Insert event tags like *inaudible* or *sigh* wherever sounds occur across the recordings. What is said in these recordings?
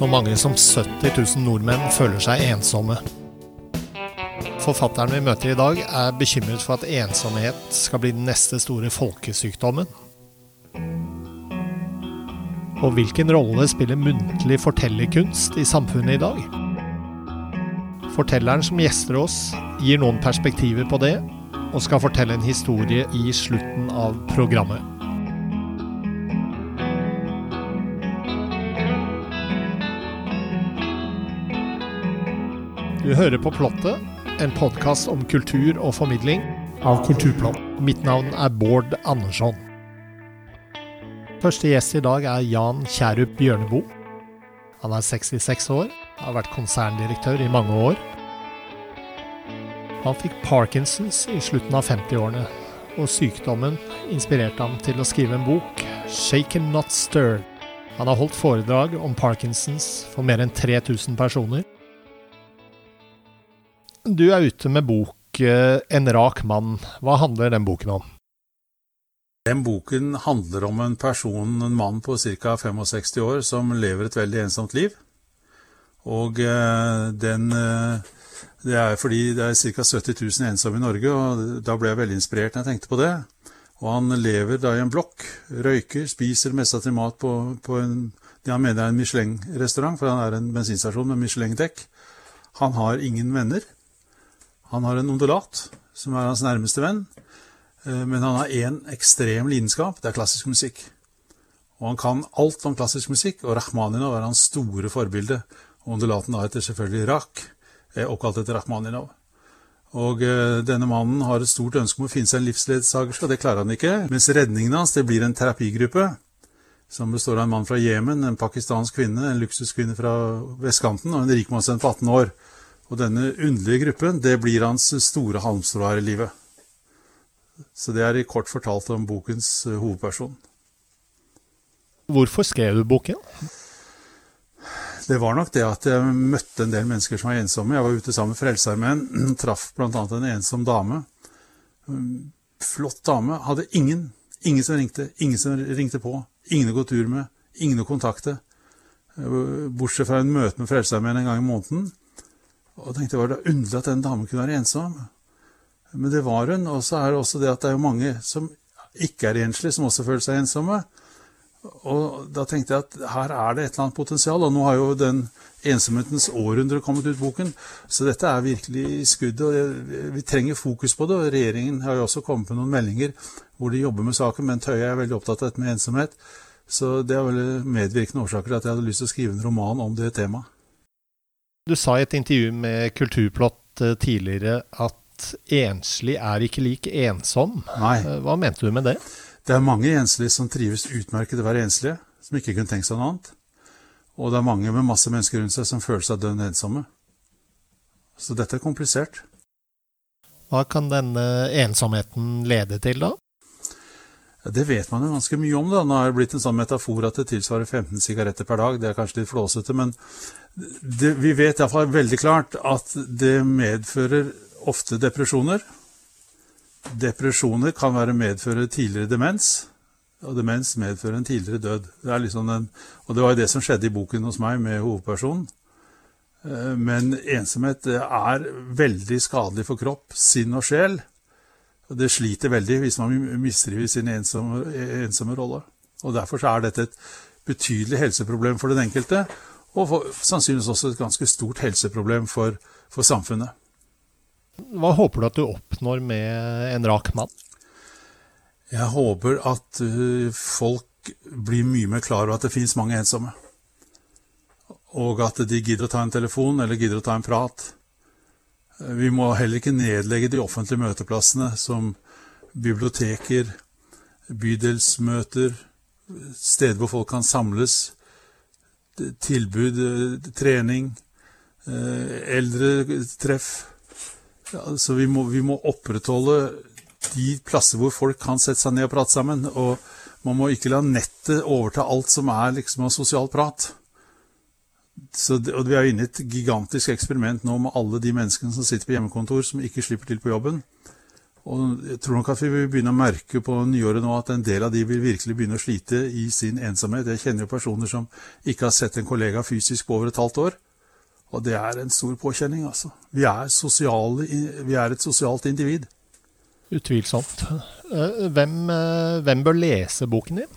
Så mange som 70 000 nordmenn føler seg ensomme. Forfatteren vi møter i dag, er bekymret for at ensomhet skal bli den neste store folkesykdommen. Og hvilken rolle spiller muntlig fortellerkunst i samfunnet i dag? Fortelleren som gjester oss, gir noen perspektiver på det, og skal fortelle en historie i slutten av programmet. Du hører på Plottet, en podkast om kultur og formidling av Kulturplott. Mitt navn er Bård Andersson. Første gjest i dag er Jan Kjærup Bjørneboe. Han er 66 år, har vært konserndirektør i mange år. Han fikk Parkinsons i slutten av 50-årene, og sykdommen inspirerte ham til å skrive en bok, 'Shaken Not Stirred'. Han har holdt foredrag om Parkinsons for mer enn 3000 personer. Du er ute med bok eh, 'En rak mann'. Hva handler den boken om? Den boken handler om en person, en mann på ca. 65 år, som lever et veldig ensomt liv. Og eh, den eh, Det er fordi det er ca. 70 000 ensomme i Norge, og da ble jeg veldig inspirert når jeg tenkte på det. Og han lever da i en blokk, røyker, spiser mest av mat på, på en det han mener er en Michelin-restaurant, for han er en bensinstasjon med Michelin-dekk. Han har ingen venner. Han har en ondulat, som er hans nærmeste venn. Men han har én ekstrem lidenskap, det er klassisk musikk. Og han kan alt om klassisk musikk, og Rakhmaninov er hans store forbilde. Ondulaten da heter selvfølgelig Rak, oppkalt etter Rakhmaninov. Og uh, denne mannen har et stort ønske om å finne seg en livsledsagerske, og det klarer han ikke. Mens redningen hans det blir en terapigruppe som består av en mann fra Jemen, en pakistansk kvinne, en luksuskvinne fra vestkanten og en rikmannsvenn på 18 år. Og denne underlige gruppen, det blir hans store halmstrå her i livet. Så det er i kort fortalt om bokens uh, hovedperson. Hvorfor skrev du boken? Det var nok det at jeg møtte en del mennesker som var ensomme. Jeg var ute sammen med Frelsesarmeen, *clears throat* traff bl.a. en ensom dame. Flott dame. Hadde ingen. Ingen som ringte. Ingen som ringte på. Ingen å gå tur med. Ingen å kontakte. Bortsett fra en møte med Frelsesarmeen en gang i måneden. Og tenkte var det underlig at den damen kunne være ensom. Men det var hun. Og så er det også det at det er mange som ikke er enslige, som også føler seg ensomme. Og da tenkte jeg at her er det et eller annet potensial, og nå har jo den ensomhetens århundre kommet ut boken, så dette er virkelig i skuddet, og vi trenger fokus på det. og Regjeringen har jo også kommet med noen meldinger hvor de jobber med saken, men Tøye er veldig opptatt av dette med ensomhet. Så det er vel medvirkende årsaker til at jeg hadde lyst til å skrive en roman om det temaet. Du sa i et intervju med Kulturplott tidligere at enslig er ikke lik ensom. Nei. Hva mente du med det? Det er mange enslige som trives utmerket å være enslige, som ikke kunne tenkt seg noe annet. Og det er mange med masse mennesker rundt seg som føler seg dønn ensomme. Så dette er komplisert. Hva kan denne ensomheten lede til, da? Det vet man jo ganske mye om. da. Nå har det blitt en sånn metafor at det tilsvarer 15 sigaretter per dag. Det er kanskje litt flåsete, men det, vi vet iallfall veldig klart at det medfører ofte depresjoner. Depresjoner kan være medføre tidligere demens, og demens medfører en tidligere død. Det liksom en, og det var jo det som skjedde i boken hos meg med hovedpersonen. Men ensomhet er veldig skadelig for kropp, sinn og sjel. Det sliter veldig hvis man mistrives i sin ensomme, ensomme rolle. Og Derfor er dette et betydelig helseproblem for den enkelte, og for, sannsynligvis også et ganske stort helseproblem for, for samfunnet. Hva håper du at du oppnår med en rak mann? Jeg håper at folk blir mye mer klar over at det finnes mange ensomme. Og at de gidder å ta en telefon eller gidder å ta en prat. Vi må heller ikke nedlegge de offentlige møteplassene som biblioteker, bydelsmøter, steder hvor folk kan samles, tilbud, trening, eldretreff. Altså vi må, vi må, opprettholde de plasser hvor folk kan sette seg ned og prate sammen. Og man må ikke la nettet overta alt som er liksom av sosial prat. Så og Vi er inne i et gigantisk eksperiment nå med alle de menneskene som sitter på hjemmekontor, som ikke slipper til på jobben. Og jeg tror nok at vi vil begynne å merke på nyåret nå at en del av de vil virkelig begynne å slite i sin ensomhet. Jeg kjenner jo personer som ikke har sett en kollega fysisk på over et halvt år. Og det er en stor påkjenning, altså. Vi er, sosiale, vi er et sosialt individ. Utvilsomt. Eh, hvem, eh, hvem bør lese boken din?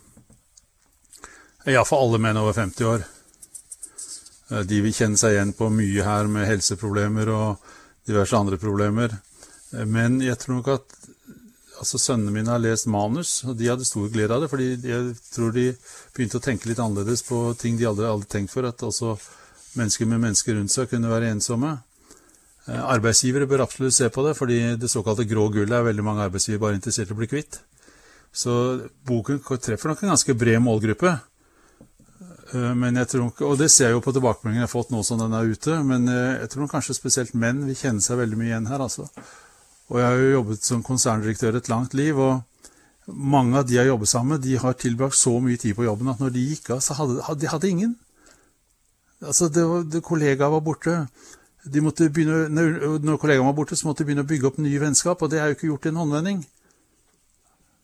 Iallfall alle menn over 50 år. Eh, de vil kjenne seg igjen på mye her med helseproblemer og diverse andre problemer. Men jeg tror nok at altså Sønnene mine har lest manus, og de hadde stor glede av det. fordi jeg tror de begynte å tenke litt annerledes på ting de aldri hadde tenkt før. At også mennesker med mennesker rundt seg kunne være ensomme. Eh, arbeidsgivere bør absolutt se på det, fordi det såkalte grå gullet er veldig mange arbeidsgivere bare interessert i å bli kvitt. Så boken treffer nok en ganske bred målgruppe. Eh, men jeg tror, og det ser jeg jo på tilbakemeldingene jeg har fått nå som den er ute, men eh, jeg tror kanskje spesielt menn vil kjenne seg veldig mye igjen her. altså. Og jeg har jo jobbet som konserndirektør et langt liv, og mange av de jeg jobber sammen med, de har tilbrakt så mye tid på jobben at når de gikk av, så hadde de hadde ingen. Altså, det var, det, Kollegaer var borte. De begynne, når kollegaene var borte, så måtte de begynne å bygge opp nye vennskap, og det er jo ikke gjort i en håndvending.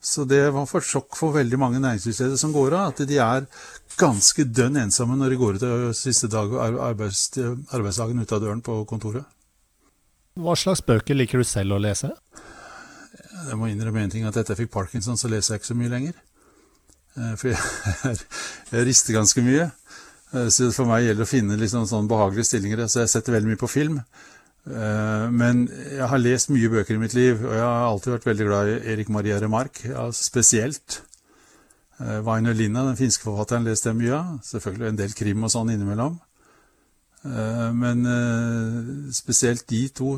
Så det var for sjokk for veldig mange næringslivsledere som går av, at de er ganske dønn ensomme når de går ut siste dag, arbeids, arbeidsdagen ut av døren på kontoret. Hva slags bøker liker du selv å lese? Jeg må innrømme en ting, at etter jeg fikk parkinson, så leser jeg ikke så mye lenger. Eh, for jeg, *laughs* jeg rister ganske mye. Eh, så for meg gjelder det å finne liksom sånn behagelige stillinger. Så jeg setter veldig mye på film. Eh, men jeg har lest mye bøker i mitt liv, og jeg har alltid vært veldig glad i Erik Maria Remark, spesielt. Vaino Linna, den finske forfatteren, leste jeg mye av. Selvfølgelig en del krim og sånn innimellom. Eh, men eh, spesielt de to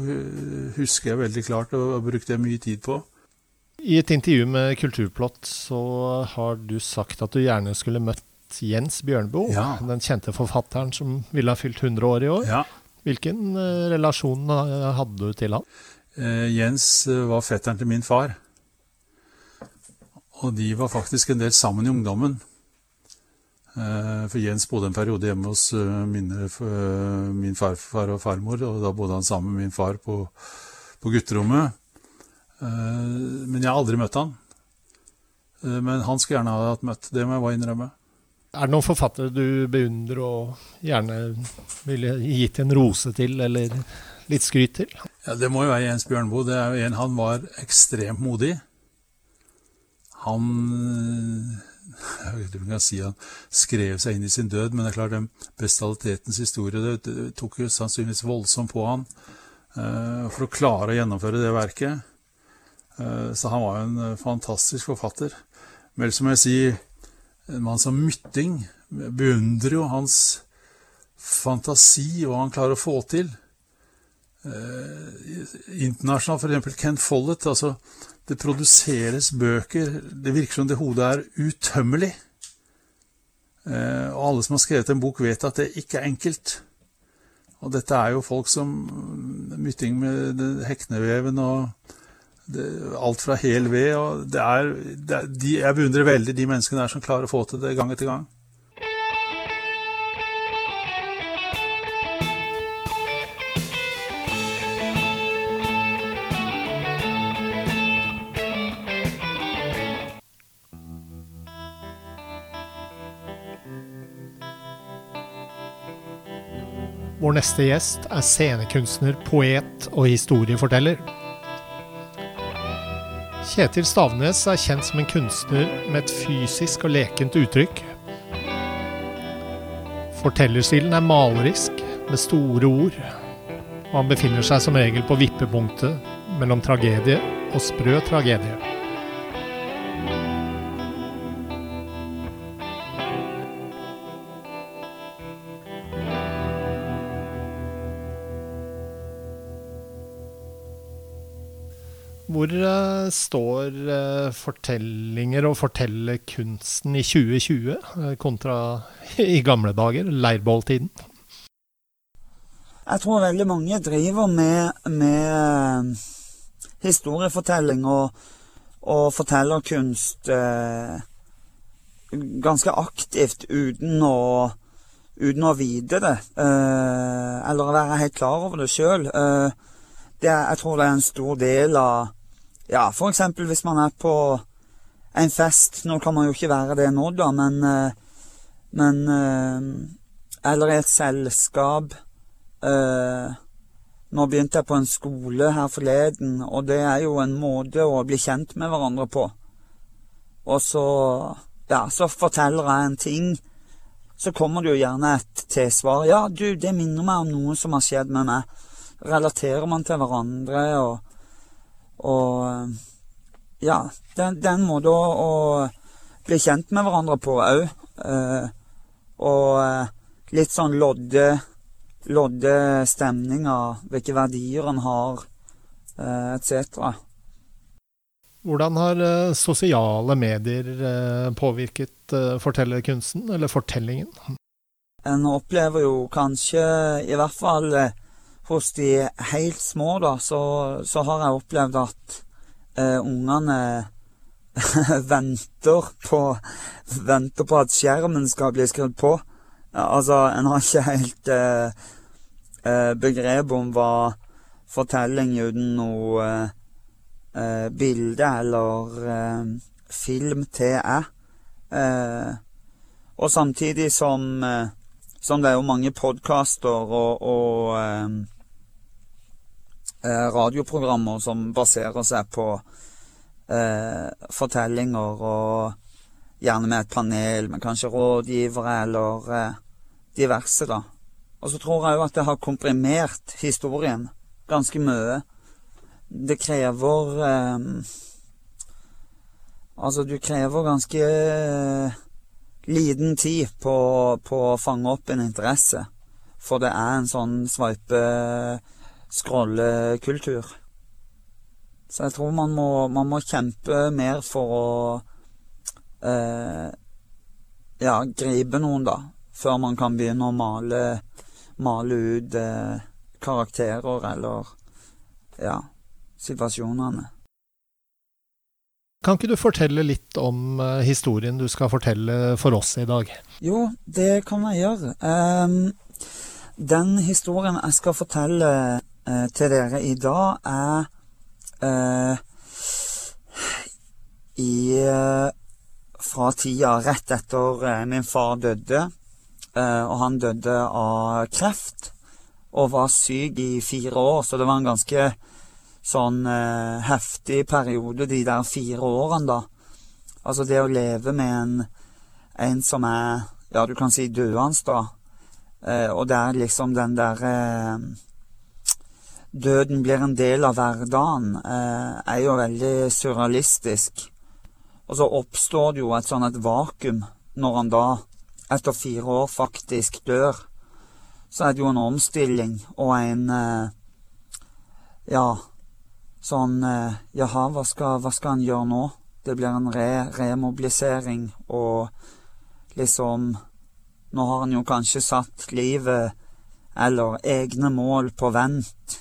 husker jeg veldig klart og brukte jeg mye tid på. I et intervju med Kulturplott så har du sagt at du gjerne skulle møtt Jens Bjørnboe, ja. den kjente forfatteren som ville ha fylt 100 år i år. Ja. Hvilken eh, relasjon hadde du til han? Jens var fetteren til min far. Og de var faktisk en del sammen i ungdommen. Eh, for Jens bodde en periode hjemme hos eh, mine, eh, min farfar og farmor, og da bodde han sammen med min far på, på gutterommet. Men jeg har aldri møtt han. Men han skulle gjerne ha hatt møtt, det må jeg bare innrømme. Er det noen forfattere du beundrer og gjerne ville gitt en rose til, eller litt skryt til? Ja, Det må jo være Jens Bjørnboe. Det er jo en Han var ekstremt modig. Han jeg vet ikke om jeg kan si han skrev seg inn i sin død, men det er klart den bestialitetens historie det, det tok jo sannsynligvis voldsomt på han uh, for å klare å gjennomføre det verket. Uh, så han var jo en uh, fantastisk forfatter. Men som jeg sier, en mann som Mytting beundrer jo hans fantasi og hva han klarer å få til. internasjonalt, f.eks. Ken Follett. altså det produseres bøker. Det virker som det hodet er utømmelig. Eh, og alle som har skrevet en bok, vet at det ikke er enkelt. Og dette er jo folk som Mytting med hekneveven og alt fra hel ved. og det er, det er de, Jeg beundrer veldig de menneskene der som klarer å få til det gang etter gang. Vår neste gjest er scenekunstner, poet og historieforteller. Kjetil Stavnes er kjent som en kunstner med et fysisk og lekent uttrykk. Fortellerstilen er malerisk, med store ord, og han befinner seg som regel på vippepunktet mellom tragedie og sprø tragedie. Hvor uh, står uh, fortellinger og fortellerkunsten i 2020 uh, kontra i gamle dager, leirbåltiden? Jeg tror veldig mange driver med, med historiefortelling og, og fortellerkunst ganske aktivt uten å, uten å vite det, eller å være helt klar over det sjøl. jeg tror det er en stor del av Ja, for eksempel hvis man er på en fest. Nå kan man jo ikke være det nå, da, men eh, Men Eller i et selskap. Nå begynte jeg på en skole her forleden, og det er jo en måte å bli kjent med hverandre på. Og så Ja, så forteller jeg en ting. Så kommer det jo gjerne et tilsvar. Ja, du, det minner meg om noe som har skjedd med meg. Relaterer man til hverandre og Og Ja, den, den en å, bli kjent med hverandre på òg. Eh, og eh, litt sånn lodde lodde stemninga, hvilke verdier en har, eh, etc. Hvordan har eh, sosiale medier eh, påvirket fortellerkunsten, eller fortellingen? En opplever jo kanskje, i hvert fall hos de helt små, da, så, så har jeg opplevd at eh, ungene *laughs* venter på Venter på at skjermen skal bli skrudd på. Altså, en har ikke helt eh, eh, begrep om hva fortelling uten noe eh, bilde eller eh, film til er. Eh, og samtidig som, eh, som det er jo mange podkaster og, og radioprogrammer som baserer seg på fortellinger og Gjerne med et panel, med kanskje rådgivere eller eh, diverse, da. Og så tror jeg jo at det har komprimert historien ganske mye. Det krever eh, Altså, du krever ganske eh, liten tid på, på, å fange opp en interesse. For det er en sånn sveipe-scrollekultur. Så jeg tror man må, man må kjempe mer for å eh, ja, gripe noen, da. Før man kan begynne å male, male ut eh, karakterer eller ja, situasjonene. Kan ikke du fortelle litt om uh, historien du skal fortelle for oss i dag? Jo, det kan jeg gjøre. Den historien jeg skal fortelle uh, til dere i dag, er uh, i fra tida rett etter eh, min far døde. Eh, og han døde av kreft og var syk i fire år, så det var en ganske sånn eh, heftig periode, de der fire årene, da. Altså det å leve med en, en som er, ja, du kan si døende, da. og der liksom den derre Døden blir en del av hverdagen, er jo veldig surrealistisk. Og så oppstår det jo et sånn et vakuum når han da, etter fire år, faktisk dør. Så er det jo en omstilling og en eh, Ja, sånn eh, Jaha, hva skal, hva skal han gjøre nå? Det blir en re, remobilisering og liksom Nå har han jo kanskje satt livet eller egne mål på vent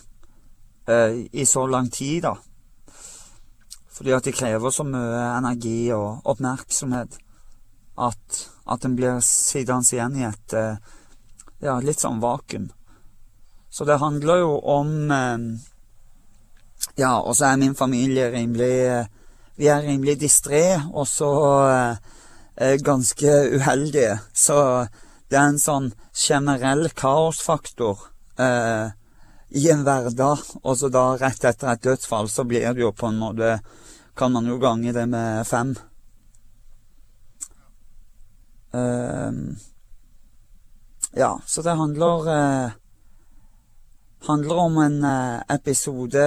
eh, i så lang tid, da. Fordi at det krever så mye energi og oppmerksomhet at, at en blir sittende igjen i et eh, ja, litt sånn vakuum. Så det handler jo om eh, Ja, og så er min familie rimelig Vi er rimelig distré, og så eh, ganske uheldige. Så det er en sånn generell kaosfaktor eh, i en hverdag. Og så da, rett etter et dødsfall, så blir det jo på en måte kan man jo gange det med fem. Eh, ja, så det handler uh, handler om en uh, episode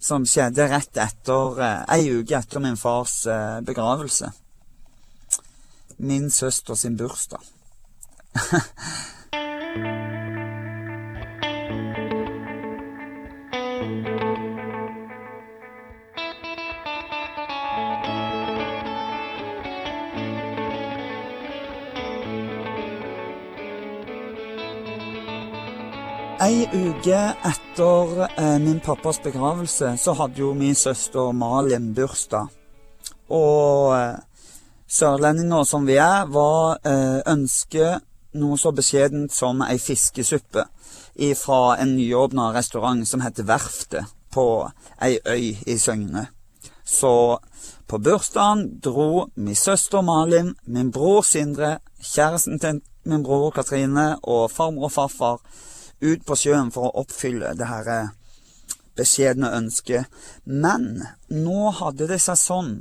som skjedde rett etter Ei uke etter min fars begravelse. Min søster sin bursdag. *laughs* Ei uke etter eh, min pappas begravelse så hadde jo min søster Malin bursdag. Og eh, sørlendinger som vi er, var eh, ønsket noe så beskjedent som ei fiskesuppe fra en nyåpna restaurant som heter Verftet på ei øy i Søgne. Så på bursdagen dro min søster Malin, min bror Sindre, kjæresten til min bror Katrine og farmor og farfar ut på sjøen for å oppfylle det her eh, beskjedne ønsket. Men nå hadde det seg sånn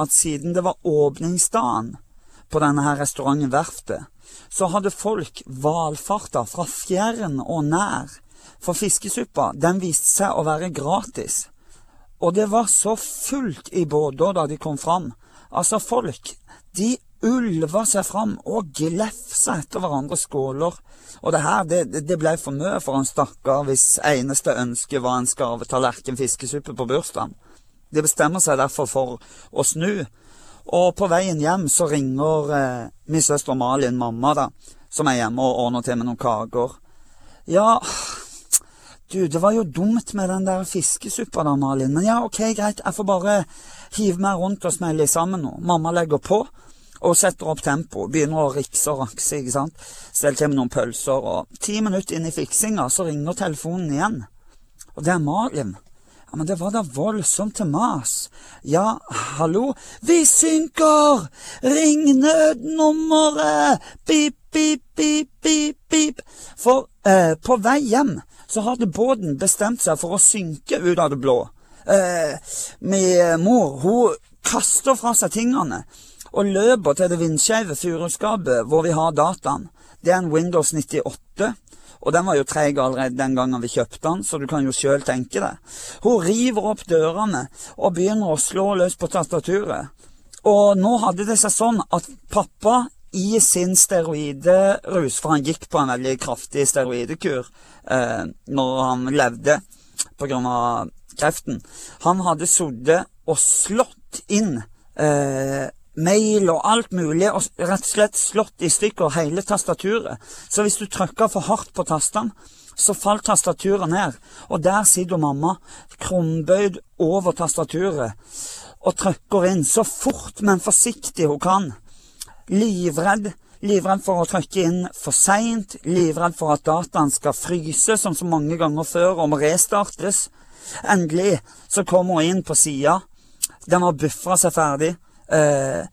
at siden det var åpningsdagen på denne her restauranten Verftet, så hadde folk valfarta fra fjern og nær. For fiskesuppa, den viste seg å være gratis. Og det var så fullt i båter da de kom fram. Altså, folk, de ulva seg fram og glefsa etter hverandres skåler. Og det her, det, det ble for mye for en stakkar hvis eneste ønske var en skarve tallerken fiskesuppe på bursdagen. De bestemmer seg derfor for å snu. Og på veien hjem så ringer eh, min søster Malin mamma, da, som er hjemme og ordner til med noen kaker. Ja, du, det var jo dumt med den der fiskesuppa da, Malin. Men ja, ok, greit, jeg får bare hive meg rundt og smelle sammen nå. Mamma legger på og setter opp tempo. Begynner å rikse og rakse, ikke sant. Til med noen pølser, og ti minutter inn i fiksinga så ringer telefonen igjen. Og det er Malin. Ja, men det var da voldsomt til mas. Ja, hallo? Vi synker! Ring nødnummeret! Pip, pip, pip, pip, pip. For eh, på vei hjem så hadde båten bestemt seg for å synke ut av det blå. Eh, min mor hun kaster fra seg tingene og løper til det vindskeive furuskapet hvor vi har dataen. Det er en Windows 98. Og den var jo treig allerede den gangen vi kjøpte den, så du kan jo sjøl tenke det. Hun river opp dørene og begynner å slå løs på tastaturet. Og nå hadde det seg sånn at pappa i sin steroiderus, for han gikk på en veldig kraftig steroidekur eh, når han levde pga. kreften, han hadde sittet og slått inn eh, mail og alt mulig, og rett og slett slått i stykker hele tastaturet. Så hvis du trykka for hardt på tastene, så falt tastaturet ned. Og der sitter mamma, krumbøyd over tastaturet, og trykker inn så fort, men forsiktig hun kan. Livredd. Livredd for å trykke inn for seint. Livredd for at dataen skal fryse, som så mange ganger før, og må restartes. Endelig så kommer hun inn på sida. Den har bufra seg ferdig. Eh,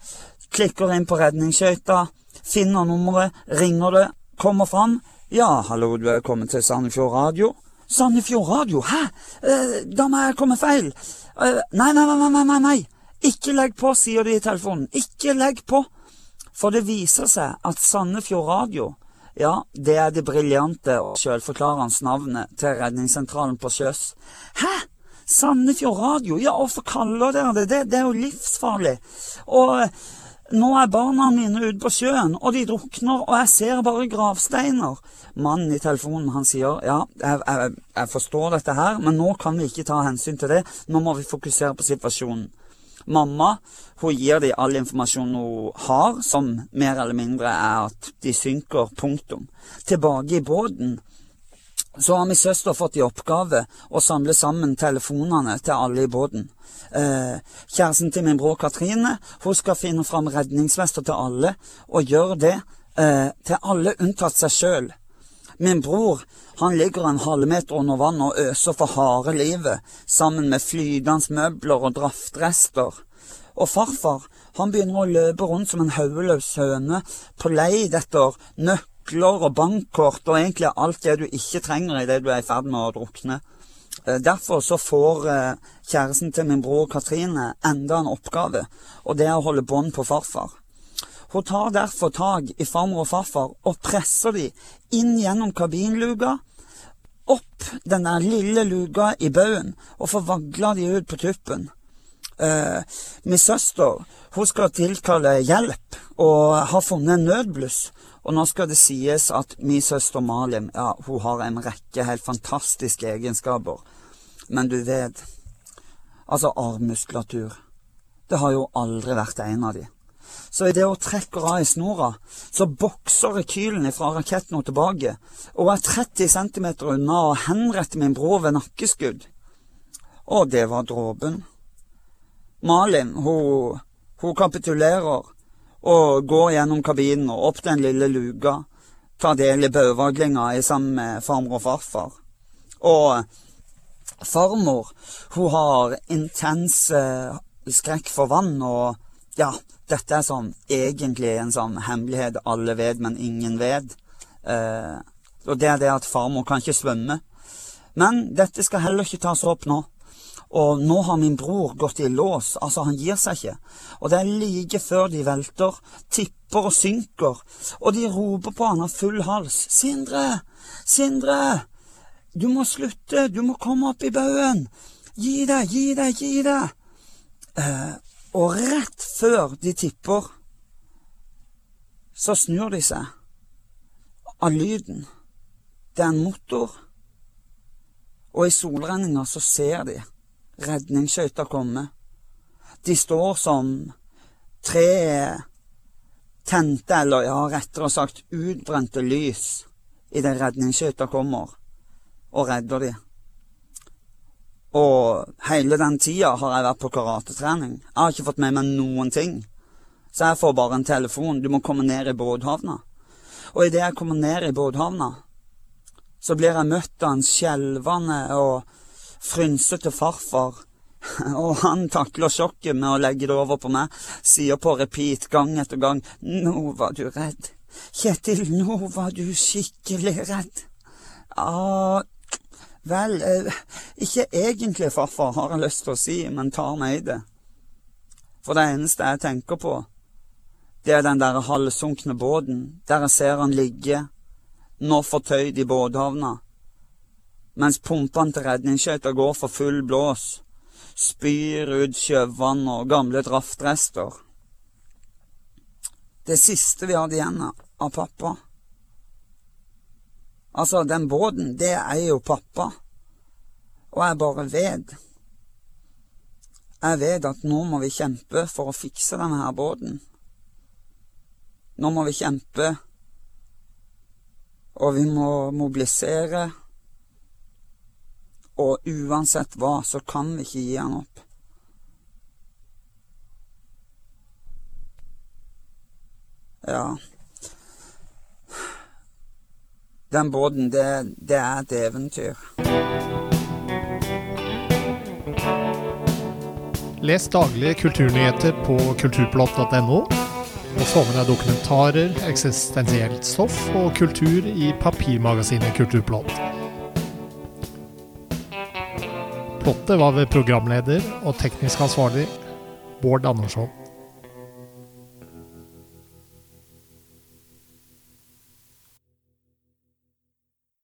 klikker inn på redningsskøyta, finner nummeret, ringer det, kommer fram. Ja, hallo, du er kommet til Sandefjord Radio. Sandefjord Radio? Hæ? Eh, da må jeg komme feil. Eh, nei, nei, nei, nei, nei, nei. Ikke legg på, sier de i telefonen. Ikke legg på. For det viser seg at Sandefjord Radio, ja, det er det briljante og sjølforklarende navnet til redningssentralen på sjøs. Hæ? Sandefjord Radio, ja, hvorfor kaller dere det det? Det er jo livsfarlig. Og eh, nå er barna mine ute på sjøen, og de drukner, og jeg ser bare gravsteiner. Mannen i telefonen han sier ja, jeg, jeg, jeg forstår dette her, men nå kan vi ikke ta hensyn til det, nå må vi fokusere på situasjonen. Mamma hun gir dem all informasjon hun har, som mer eller mindre er at de synker, punktum. Tilbake i båten så har min søster fått i oppgave å samle sammen telefonene til alle i båten. Eh, kjæresten til min bror Katrine hun skal finne fram redningsvester til alle, og gjøre det eh, til alle unntatt seg sjøl. Min bror han ligger en halvmeter under vann og øser for harde livet, sammen med flytende møbler og draftrester. Og farfar han begynner å løpe rundt som en hodeløs høne på leid etter nøkler nøkler og bankkort og egentlig alt det du ikke trenger idet du er i ferd med å drukne. Eh, derfor så får eh, kjæresten til min bror Katrine enda en oppgave, og det er å holde bånd på farfar. Hun tar derfor tak i farmor og farfar og presser de inn gjennom kabinluka, opp den der lille luka i baugen, og får vagla de ut på tuppen. Eh, min søster hun skal tilkalle hjelp og har funnet en nødbluss. Og nå skal det sies at min søster Malin ja, hun har en rekke helt fantastiske egenskaper. Men du vet Altså, armmuskulatur. Det har jo aldri vært en av de. Så idet hun trekker av i snora, så bokser rekylen fra raketten hun tilbake, og er 30 cm unna og henretter min bror ved nakkeskudd. Og det var dråpen. Malin, hun, hun kapitulerer og går gjennom kabinen og opp den lille luka. Tar del i bauevaglinga sammen med farmor og farfar. Og Farmor hun har intens eh, skrekk for vann, og ja, dette er sånn egentlig en sånn hemmelighet alle vet, men ingen vet. Eh, og det er det at farmor kan ikke svømme. Men dette skal heller ikke tas opp nå. Og nå har min bror gått i lås, altså han gir seg ikke. Og det er like før de velter, tipper og synker, og de roper på han av full hals. Sindre! Sindre! Du må slutte, du må komme opp i baugen! Gi deg, gi deg, gi deg! Eh, og rett før de tipper, så snur de seg av lyden. Det er en motor. Og i solrenninga så ser de redningsskøyta komme. De står som tre tente, eller ja, rettere sagt utbrente lys idet redningsskøyta kommer og redder de. Og hele den tida har jeg vært på karatetrening. Jeg har ikke fått med meg noen ting. Så jeg får bare en telefon. Du må komme ned i båthavna. Og idet jeg kommer ned i båthavna, så blir jeg møtt av en skjelvende og frynsete farfar. *laughs* Og han takler sjokket med å legge det over på meg, sier på repeat gang etter gang Nå var du redd. Kjetil, nå var du skikkelig redd. Ja, vel, eh, ikke egentlig, farfar, har jeg lyst til å si, men tar meg i det. For det eneste jeg tenker på, det er den der halvsunkne båten, der jeg ser han ligge, nå fortøyd i båthavna, mens pumpene til redningsskøyta går for full blås, spyr ut sjøvann og gamle draftrester. Det siste vi hadde igjen av pappa. Altså, den båten, det er jo pappa. Og jeg bare vet. Jeg vet at nå må vi kjempe for å fikse denne her båten. Nå må vi kjempe, og vi må mobilisere. Og uansett hva, så kan vi ikke gi han opp. Ja Den båten, det, det er et eventyr. Les daglige kulturnyheter på kulturplott.no. Og få med deg dokumentarer, eksistensielt stoff og kultur i papirmagasinet Kulturplott. Plottet var ved programleder og teknisk ansvarlig Bård Andersson.